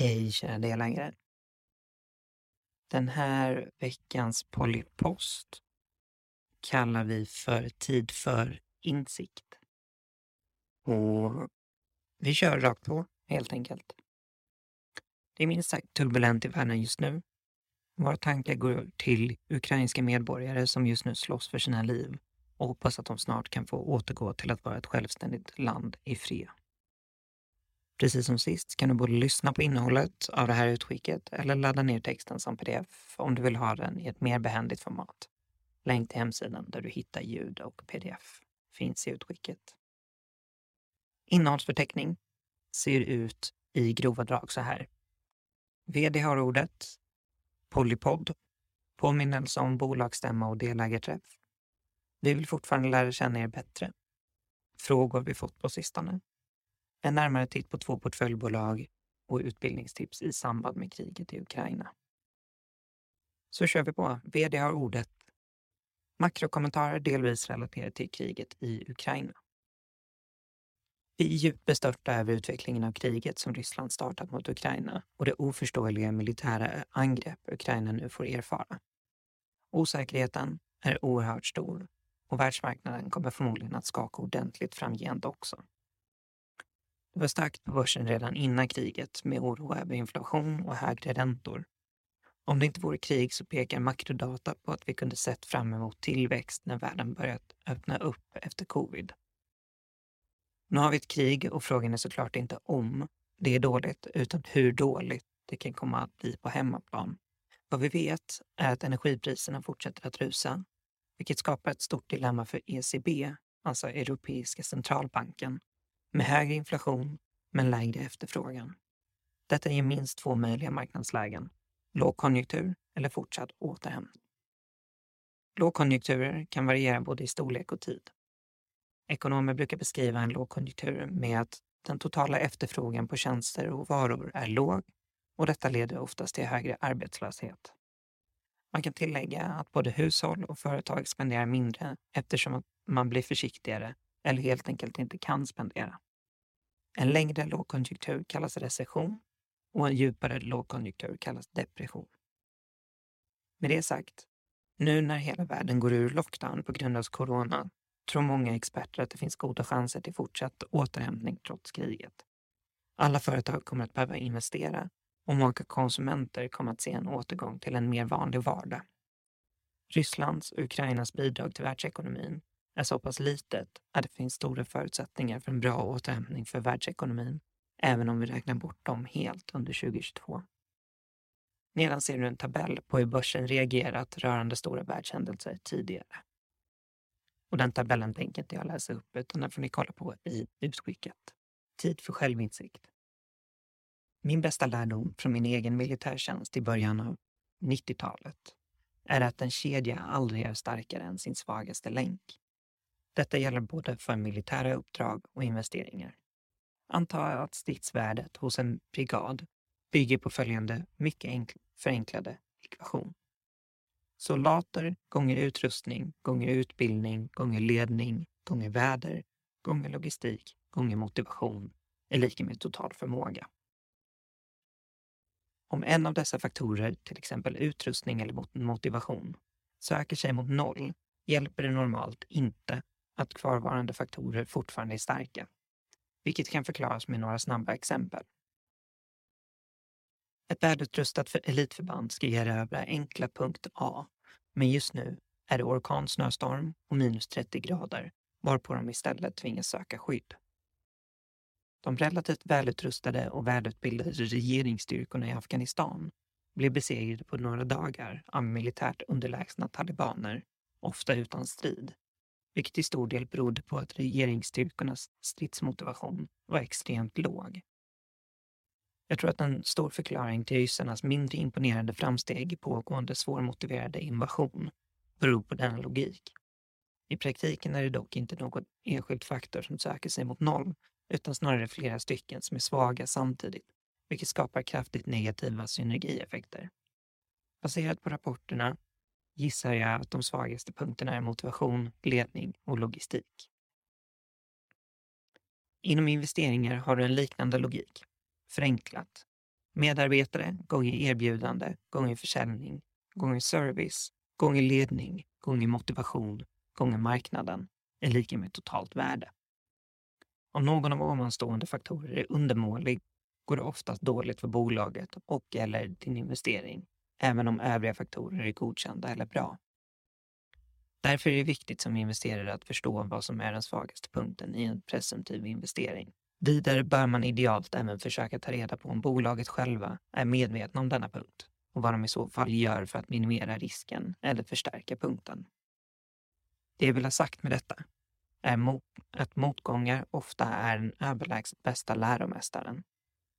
Hej kära delägare. Den här veckans polypost kallar vi för Tid för insikt. Och vi kör rakt på, helt enkelt. Det är minst sagt turbulent i världen just nu. Våra tankar går till ukrainska medborgare som just nu slåss för sina liv och hoppas att de snart kan få återgå till att vara ett självständigt land i fred. Precis som sist kan du både lyssna på innehållet av det här utskicket eller ladda ner texten som pdf om du vill ha den i ett mer behändigt format. Länk till hemsidan där du hittar ljud och pdf finns i utskicket. Innehållsförteckning ser ut i grova drag så här. VD har ordet. Polypod. Påminnelse om bolagsstämma och delägarträff. Vi vill fortfarande lära känna er bättre. Frågor vi fått på sistone en närmare titt på två portföljbolag och utbildningstips i samband med kriget i Ukraina. Så kör vi på. VD har ordet. Makrokommentarer delvis relaterade till kriget i Ukraina. Vi är djupt bestörta över utvecklingen av kriget som Ryssland startat mot Ukraina och det oförståeliga militära angrepp Ukraina nu får erfara. Osäkerheten är oerhört stor och världsmarknaden kommer förmodligen att skaka ordentligt framgent också. Det var starkt på börsen redan innan kriget med oro över inflation och högre räntor. Om det inte vore krig så pekar makrodata på att vi kunde sett fram emot tillväxt när världen börjat öppna upp efter covid. Nu har vi ett krig och frågan är såklart inte om det är dåligt, utan hur dåligt det kan komma att bli på hemmaplan. Vad vi vet är att energipriserna fortsätter att rusa, vilket skapar ett stort dilemma för ECB, alltså Europeiska centralbanken, med högre inflation men lägre efterfrågan. Detta ger minst två möjliga marknadslägen. Lågkonjunktur eller fortsatt återhämtning. Lågkonjunkturer kan variera både i storlek och tid. Ekonomer brukar beskriva en lågkonjunktur med att den totala efterfrågan på tjänster och varor är låg och detta leder oftast till högre arbetslöshet. Man kan tillägga att både hushåll och företag spenderar mindre eftersom man blir försiktigare eller helt enkelt inte kan spendera. En längre lågkonjunktur kallas recession och en djupare lågkonjunktur kallas depression. Med det sagt, nu när hela världen går ur lockdown på grund av corona tror många experter att det finns goda chanser till fortsatt återhämtning trots kriget. Alla företag kommer att behöva investera och många konsumenter kommer att se en återgång till en mer vanlig vardag. Rysslands och Ukrainas bidrag till världsekonomin är så pass litet att det finns stora förutsättningar för en bra återhämtning för världsekonomin, även om vi räknar bort dem helt under 2022. Nedan ser du en tabell på hur börsen reagerat rörande stora världshändelser tidigare. Och den tabellen tänker inte jag läsa upp, utan den får ni kolla på i utskicket. Tid för självinsikt. Min bästa lärdom från min egen militärtjänst i början av 90-talet är att en kedja aldrig är starkare än sin svagaste länk. Detta gäller både för militära uppdrag och investeringar. Anta att stridsvärdet hos en brigad bygger på följande mycket förenklade ekvation. Soldater gånger utrustning gånger utbildning gånger ledning gånger väder gånger logistik gånger motivation är lika med total förmåga. Om en av dessa faktorer, till exempel utrustning eller motivation, söker sig mot noll hjälper det normalt inte att kvarvarande faktorer fortfarande är starka, vilket kan förklaras med några snabba exempel. Ett välutrustat elitförband ska erövra enkla punkt A, men just nu är det orkansnöstorm och minus 30 grader, varpå de istället tvingas söka skydd. De relativt välutrustade och välutbildade regeringsstyrkorna i Afghanistan blev besegrade på några dagar av militärt underlägsna talibaner, ofta utan strid, vilket till stor del berodde på att regeringsstyrkornas stridsmotivation var extremt låg. Jag tror att en stor förklaring till ryssarnas mindre imponerande framsteg i pågående svårmotiverade invasion beror på denna logik. I praktiken är det dock inte någon enskild faktor som söker sig mot noll, utan snarare flera stycken som är svaga samtidigt, vilket skapar kraftigt negativa synergieffekter. Baserat på rapporterna gissar jag att de svagaste punkterna är motivation, ledning och logistik. Inom investeringar har du en liknande logik. Förenklat. Medarbetare gånger erbjudande gånger försäljning gånger service gånger ledning gånger motivation gånger marknaden är lika med totalt värde. Om någon av ovanstående faktorer är undermålig går det oftast dåligt för bolaget och eller din investering, även om övriga faktorer är godkända eller bra. Därför är det viktigt som investerare att förstå vad som är den svagaste punkten i en presumtiv investering. Vidare bör man idealt även försöka ta reda på om bolaget själva är medvetna om denna punkt och vad de i så fall gör för att minimera risken eller förstärka punkten. Det jag vill ha sagt med detta är mot, att motgångar ofta är den överlägset bästa läromästaren,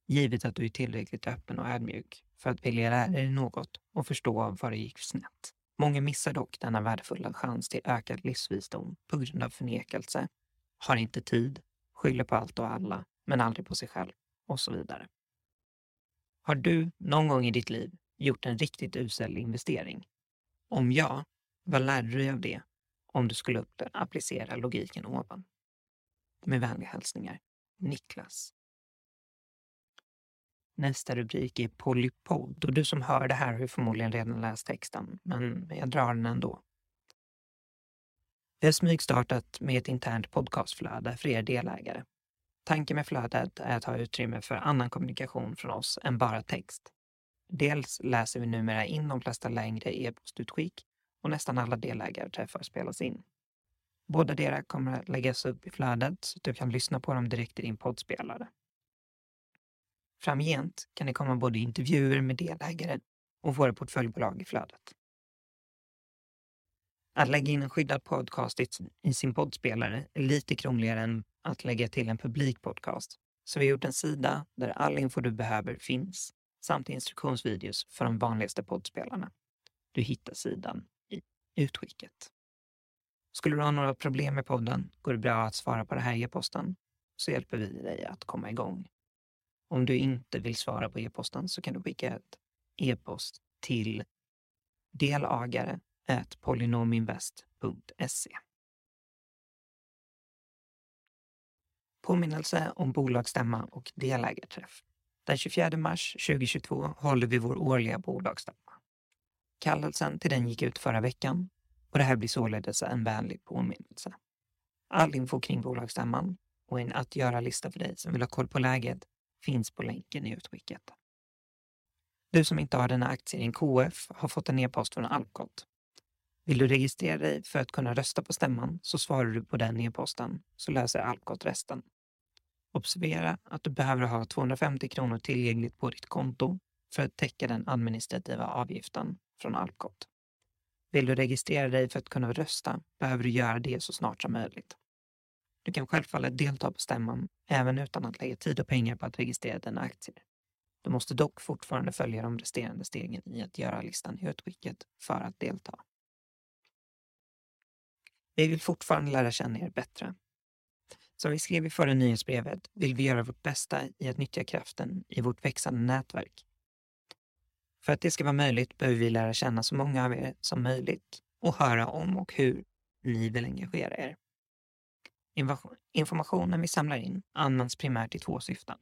givet att du är tillräckligt öppen och ödmjuk för att vilja lära dig något och förstå vad det gick snett. Många missar dock denna värdefulla chans till ökad livsvisdom på grund av förnekelse, har inte tid, skyller på allt och alla, men aldrig på sig själv och så vidare. Har du någon gång i ditt liv gjort en riktigt usel investering? Om ja, vad lärde du dig av det om du skulle applicera logiken ovan? Med vänliga hälsningar, Niklas. Nästa rubrik är Polypod och du som hör det här har förmodligen redan läst texten, men jag drar den ändå. Vi har smygstartat med ett internt podcastflöde för er delägare. Tanken med flödet är att ha utrymme för annan kommunikation från oss än bara text. Dels läser vi numera in de flesta längre e-postutskick och nästan alla delägarträffar spelas in. Båda deras kommer att läggas upp i flödet så att du kan lyssna på dem direkt i din poddspelare. Framgent kan det komma både intervjuer med delägare och våra portföljbolag i flödet. Att lägga in en skyddad podcast i sin poddspelare är lite krångligare än att lägga till en publik podcast. Så vi har gjort en sida där all info du behöver finns samt instruktionsvideos för de vanligaste poddspelarna. Du hittar sidan i utskicket. Skulle du ha några problem med podden går det bra att svara på det här e-posten så hjälper vi dig att komma igång. Om du inte vill svara på e-posten så kan du skicka ett e-post till delagare polynominvest.se. Påminnelse om bolagsstämma och delägarträff. Den 24 mars 2022 håller vi vår årliga bolagsstämma. Kallelsen till den gick ut förra veckan och det här blir således en vänlig påminnelse. All info kring bolagsstämman och en att göra-lista för dig som vill ha koll på läget finns på länken i utskicket. Du som inte har dina aktier i en KF har fått en e-post från Alcot. Vill du registrera dig för att kunna rösta på stämman så svarar du på den e-posten så löser Alcot resten. Observera att du behöver ha 250 kronor tillgängligt på ditt konto för att täcka den administrativa avgiften från Alcot. Vill du registrera dig för att kunna rösta behöver du göra det så snart som möjligt. Du kan självfallet delta på stämman även utan att lägga tid och pengar på att registrera dina aktier. Du måste dock fortfarande följa de resterande stegen i att göra listan i utskicket för att delta. Vi vill fortfarande lära känna er bättre. Som vi skrev i förra nyhetsbrevet vill vi göra vårt bästa i att nyttja kraften i vårt växande nätverk. För att det ska vara möjligt behöver vi lära känna så många av er som möjligt och höra om och hur ni vill engagera er. Informationen vi samlar in används primärt i två syften.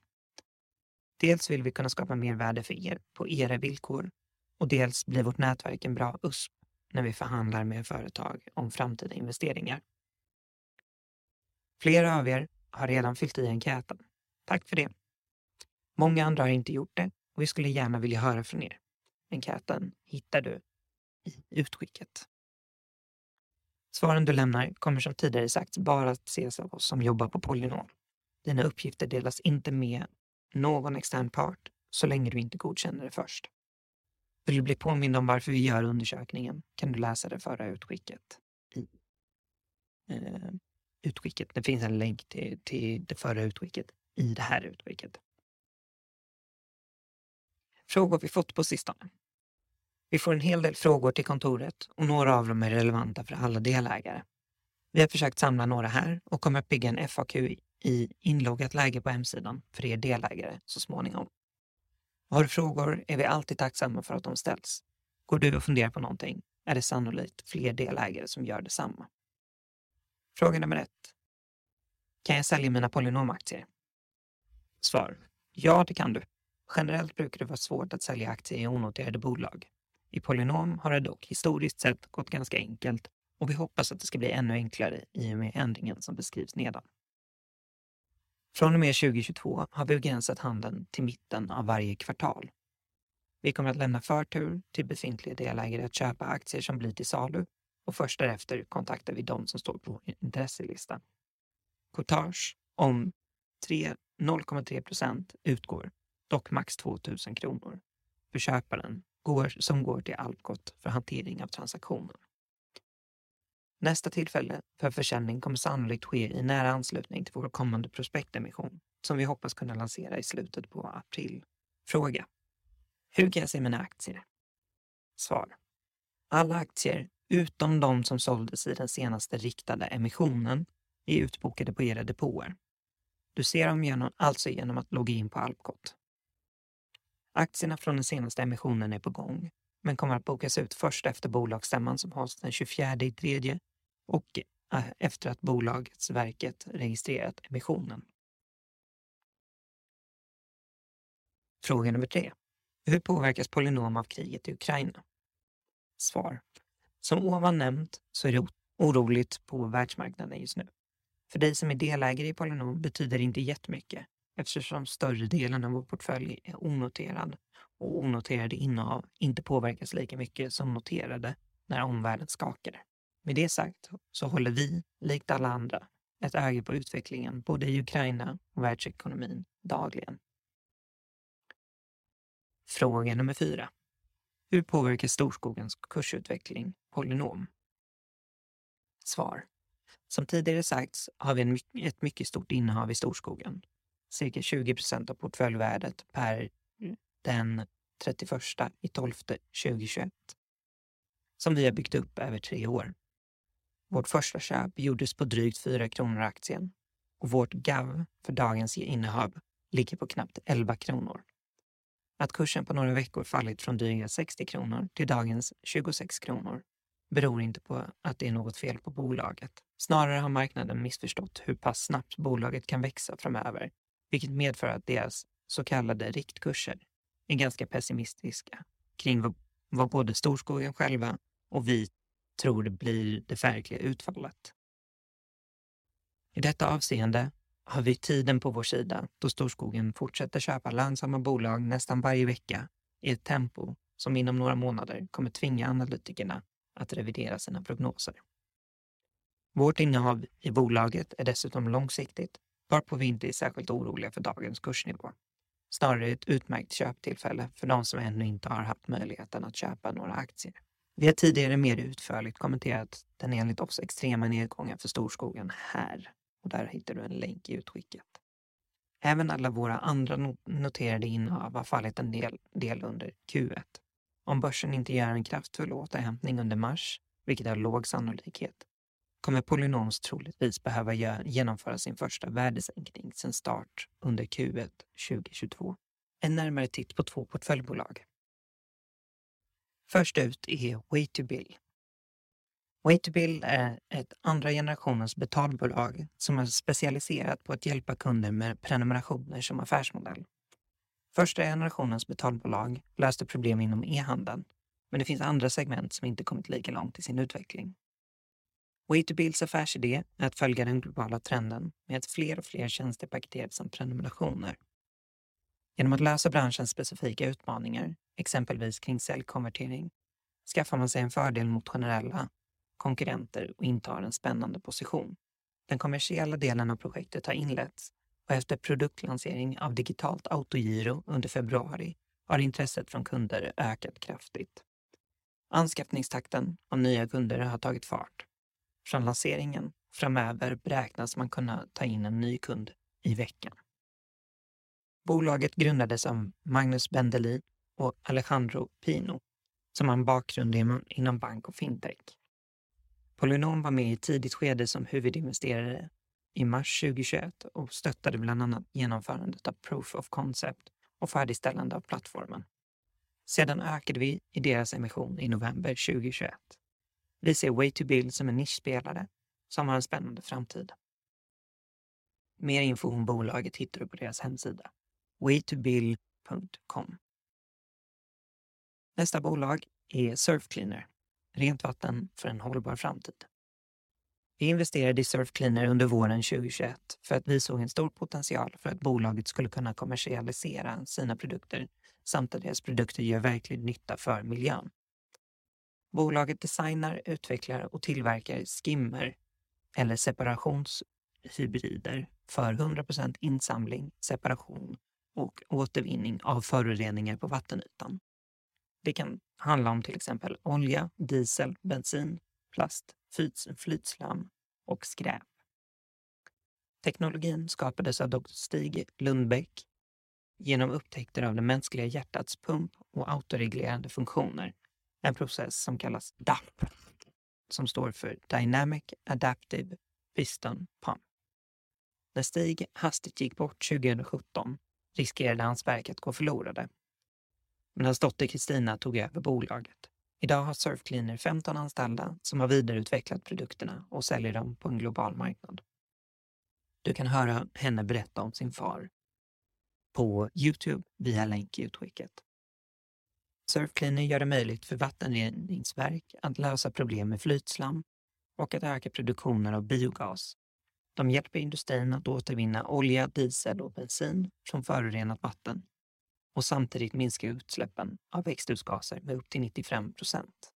Dels vill vi kunna skapa mer värde för er på era villkor och dels blir vårt nätverk en bra USP när vi förhandlar med företag om framtida investeringar. Flera av er har redan fyllt i enkäten. Tack för det. Många andra har inte gjort det och vi skulle gärna vilja höra från er. Enkäten hittar du i utskicket. Svaren du lämnar kommer som tidigare sagts bara att ses av oss som jobbar på Polynom. Dina uppgifter delas inte med någon extern part så länge du inte godkänner det först. Vill du bli påmind om varför vi gör undersökningen kan du läsa det förra utskicket i eh, utskicket. Det finns en länk till, till det förra utskicket i det här utskicket. Frågor vi fått på sistone. Vi får en hel del frågor till kontoret och några av dem är relevanta för alla delägare. Vi har försökt samla några här och kommer att bygga en FAQ i inloggat läge på hemsidan för er delägare så småningom. Har du frågor är vi alltid tacksamma för att de ställs. Går du och funderar på någonting är det sannolikt fler delägare som gör detsamma. Fråga nummer ett. Kan jag sälja mina polynomaktier? Svar. Ja, det kan du. Generellt brukar det vara svårt att sälja aktier i onoterade bolag. I Polynom har det dock historiskt sett gått ganska enkelt och vi hoppas att det ska bli ännu enklare i och med ändringen som beskrivs nedan. Från och med 2022 har vi begränsat handeln till mitten av varje kvartal. Vi kommer att lämna förtur till befintliga delägare att köpa aktier som blir till salu och först därefter kontaktar vi de som står på intresselistan. Courtage om 0,3 procent utgår, dock max 2 000 kronor, för köparen går, som går till Alpcot för hantering av transaktionen. Nästa tillfälle för försäljning kommer sannolikt ske i nära anslutning till vår kommande prospektemission som vi hoppas kunna lansera i slutet på april. Fråga. Hur kan jag se mina aktier? Svar. Alla aktier, utom de som såldes i den senaste riktade emissionen, är utbokade på era depåer. Du ser dem genom, alltså genom att logga in på Alpcot. Aktierna från den senaste emissionen är på gång, men kommer att bokas ut först efter bolagsstämman som hålls den 24 i tredje och eh, efter att Bolagsverket registrerat emissionen. Fråga nummer tre. Hur påverkas Polynom av kriget i Ukraina? Svar. Som ovan nämnt så är det oroligt på världsmarknaden just nu. För dig som är delägare i Polynom betyder det inte jättemycket eftersom större delen av vår portfölj är onoterad och onoterade innehav inte påverkas lika mycket som noterade när omvärlden skakade. Med det sagt så håller vi, likt alla andra, ett öga på utvecklingen både i Ukraina och världsekonomin dagligen. Fråga nummer fyra. Hur påverkar storskogens kursutveckling Polynom? Svar. Som tidigare sagts har vi ett mycket stort innehav i storskogen. Cirka 20 procent av portföljvärdet per den 31 i 12 2021. Som vi har byggt upp över tre år. Vårt första köp gjordes på drygt 4 kronor aktien och vårt GAV för dagens innehav ligger på knappt 11 kronor. Att kursen på några veckor fallit från dryga 60 kronor till dagens 26 kronor beror inte på att det är något fel på bolaget. Snarare har marknaden missförstått hur pass snabbt bolaget kan växa framöver, vilket medför att deras så kallade riktkurser är ganska pessimistiska kring vad, vad både storskogen själva och vi tror det blir det verkliga utfallet. I detta avseende har vi tiden på vår sida då storskogen fortsätter köpa lönsamma bolag nästan varje vecka i ett tempo som inom några månader kommer tvinga analytikerna att revidera sina prognoser. Vårt innehav i bolaget är dessutom långsiktigt, varpå vi inte är särskilt oroliga för dagens kursnivå. Snarare ett utmärkt köptillfälle för de som ännu inte har haft möjligheten att köpa några aktier. Vi har tidigare mer utförligt kommenterat den enligt oss extrema nedgången för storskogen här och där hittar du en länk i utskicket. Även alla våra andra noterade innehav har fallit en del, del under Q1. Om börsen inte gör en kraftfull återhämtning under mars, vilket är låg sannolikhet, kommer Polynoms troligtvis behöva genomföra sin första värdesänkning sedan start under Q1 2022. En närmare titt på två portföljbolag. Först ut är Way2Bill. Way2Bill är ett andra generationens betalbolag som är specialiserat på att hjälpa kunder med prenumerationer som affärsmodell. Första generationens betalbolag löste problem inom e-handeln, men det finns andra segment som inte kommit lika långt i sin utveckling. Way2Bills affärsidé är att följa den globala trenden med att fler och fler tjänster paketeras som prenumerationer. Genom att lösa branschens specifika utmaningar, exempelvis kring säljkonvertering, skaffar man sig en fördel mot generella konkurrenter och intar en spännande position. Den kommersiella delen av projektet har inletts och efter produktlansering av digitalt autogiro under februari har intresset från kunder ökat kraftigt. Anskaffningstakten av nya kunder har tagit fart. Från lanseringen framöver beräknas man kunna ta in en ny kund i veckan. Bolaget grundades av Magnus Bendelin och Alejandro Pino som har en bakgrund inom bank och fintech. Polynom var med i ett tidigt skede som huvudinvesterare i mars 2021 och stöttade bland annat genomförandet av Proof of Concept och färdigställande av plattformen. Sedan ökade vi i deras emission i november 2021. Vi ser Way2Build som en nischspelare som har en spännande framtid. Mer info om bolaget hittar du på deras hemsida. way2build.io Nästa bolag är Surfcleaner, rent vatten för en hållbar framtid. Vi investerade i Surfcleaner under våren 2021 för att vi såg en stor potential för att bolaget skulle kunna kommersialisera sina produkter samt att deras produkter gör verklig nytta för miljön. Bolaget designar, utvecklar och tillverkar skimmer eller separationshybrider för 100% insamling, separation och återvinning av föroreningar på vattenytan. Det kan handla om till exempel olja, diesel, bensin, plast, flytslam och skräp. Teknologin skapades av Dr. Stig Lundbäck genom upptäckter av det mänskliga hjärtats pump och autoreglerande funktioner. En process som kallas DAP, som står för Dynamic Adaptive Piston Pump. När Stig hastigt gick bort 2017 riskerade hans verk att gå förlorade. Men hans dotter Kristina tog över bolaget. Idag har Surfcleaner 15 anställda som har vidareutvecklat produkterna och säljer dem på en global marknad. Du kan höra henne berätta om sin far på Youtube via länk i utskicket. Surfcleaner gör det möjligt för vattenreningsverk att lösa problem med flytslam och att öka produktionen av biogas. De hjälper industrin att återvinna olja, diesel och bensin från förorenat vatten och samtidigt minska utsläppen av växthusgaser med upp till 95 procent.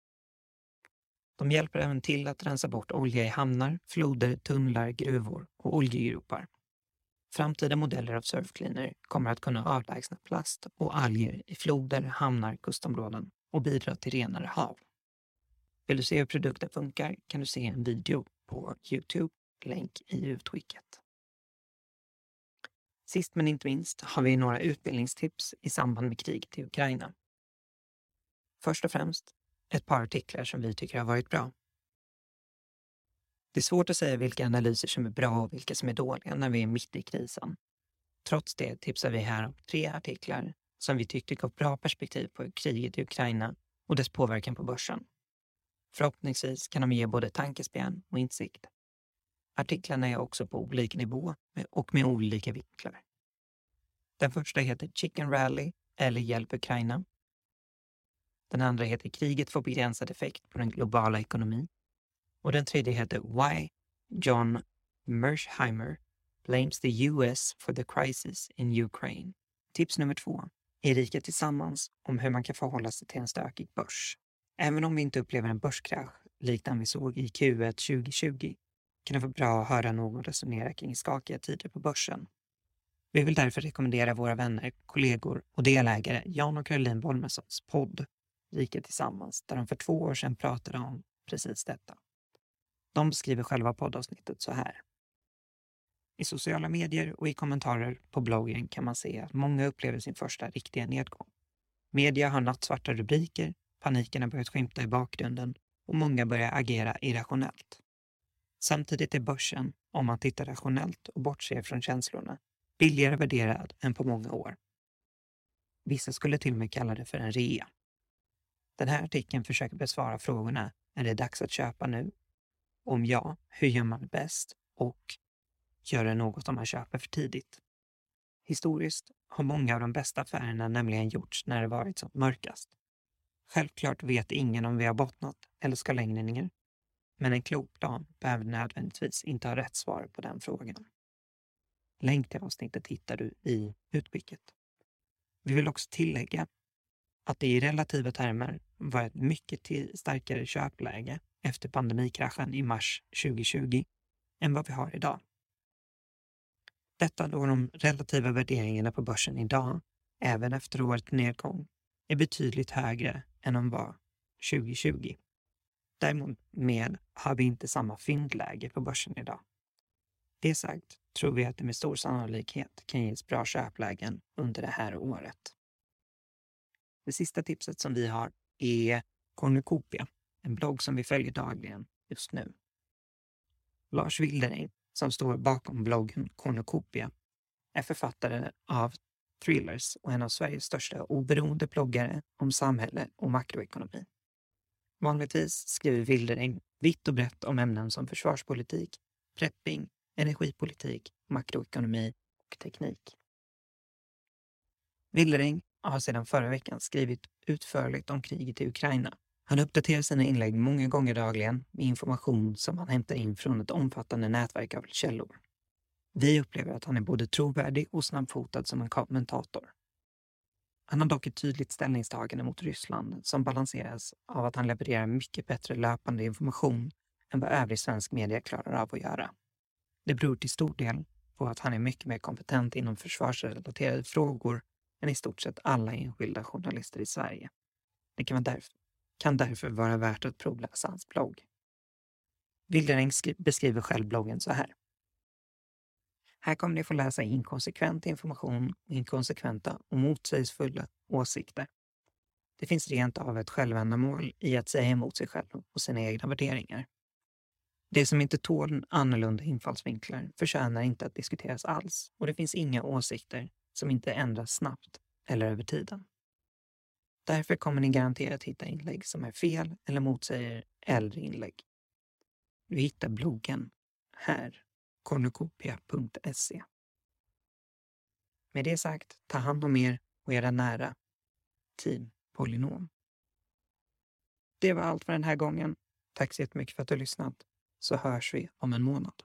De hjälper även till att rensa bort olja i hamnar, floder, tunnlar, gruvor och oljegropar. Framtida modeller av surfcleaner kommer att kunna avlägsna plast och alger i floder, hamnar, kustområden och bidra till renare hav. Vill du se hur produkten funkar kan du se en video på Youtube, länk i utskicket. Sist men inte minst har vi några utbildningstips i samband med kriget i Ukraina. Först och främst ett par artiklar som vi tycker har varit bra. Det är svårt att säga vilka analyser som är bra och vilka som är dåliga när vi är mitt i krisen. Trots det tipsar vi här om tre artiklar som vi tyckte gav bra perspektiv på kriget i Ukraina och dess påverkan på börsen. Förhoppningsvis kan de ge både tankespjärn och insikt. Artiklarna är också på olika nivå och med olika vinklar. Den första heter Chicken Rally eller Hjälp Ukraina. Den andra heter Kriget får begränsad effekt på den globala ekonomin. Och den tredje heter Why John Mersheimer blames the US for the crisis in Ukraine. Tips nummer två. Erika tillsammans om hur man kan förhålla sig till en stökig börs. Även om vi inte upplever en börskrasch likt den vi såg i Q1 2020 kan det vara bra att höra någon resonera kring skakiga tider på börsen. Vi vill därför rekommendera våra vänner, kollegor och delägare Jan och Caroline Bolmessons podd Rika Tillsammans, där de för två år sedan pratade om precis detta. De beskriver själva poddavsnittet så här. I sociala medier och i kommentarer på bloggen kan man se att många upplever sin första riktiga nedgång. Media har nattsvarta rubriker, paniken har börjat skymta i bakgrunden och många börjar agera irrationellt. Samtidigt är börsen, om man tittar rationellt och bortser från känslorna, billigare värderad än på många år. Vissa skulle till och med kalla det för en rea. Den här artikeln försöker besvara frågorna är det dags att köpa nu? Om ja, hur gör man bäst? Och gör det något om man köper för tidigt? Historiskt har många av de bästa affärerna nämligen gjorts när det varit som mörkast. Självklart vet ingen om vi har bottnat eller ska längre ner. Men en klok plan behöver nödvändigtvis inte ha rätt svar på den frågan. Länk till avsnittet hittar du i utskicket. Vi vill också tillägga att det i relativa termer var ett mycket starkare köpläge efter pandemikraschen i mars 2020 än vad vi har idag. Detta då de relativa värderingarna på börsen idag, även efter årets nedgång, är betydligt högre än de var 2020. Däremot med har vi inte samma fyndläge på börsen idag. Det sagt tror vi att det med stor sannolikhet kan ges bra köplägen under det här året. Det sista tipset som vi har är Cornucopia, en blogg som vi följer dagligen just nu. Lars Wildering, som står bakom bloggen Cornucopia, är författare av Thrillers och en av Sveriges största oberoende bloggare om samhälle och makroekonomi. Vanligtvis skriver Wildering vitt och brett om ämnen som försvarspolitik, prepping, energipolitik, makroekonomi och teknik. Wildering har sedan förra veckan skrivit utförligt om kriget i Ukraina. Han uppdaterar sina inlägg många gånger dagligen med information som han hämtar in från ett omfattande nätverk av källor. Vi upplever att han är både trovärdig och snabbfotad som en kommentator. Han har dock ett tydligt ställningstagande mot Ryssland som balanseras av att han levererar mycket bättre löpande information än vad övrig svensk media klarar av att göra. Det beror till stor del på att han är mycket mer kompetent inom försvarsrelaterade frågor än i stort sett alla enskilda journalister i Sverige. Det kan, vara därför, kan därför vara värt att provläsa hans blogg. Wildereng beskriver själv bloggen så här. Här kommer ni få läsa inkonsekvent information och inkonsekventa och motsägelsefulla åsikter. Det finns rent av ett självändamål i att säga emot sig själv och sina egna värderingar. Det som inte tål annorlunda infallsvinklar förtjänar inte att diskuteras alls och det finns inga åsikter som inte ändras snabbt eller över tiden. Därför kommer ni garanterat hitta inlägg som är fel eller motsäger äldre inlägg. Du hittar bloggen här, cornucopia.se. Med det sagt, ta hand om er och era nära. Team Polynom. Det var allt för den här gången. Tack så jättemycket för att du har lyssnat, så hörs vi om en månad.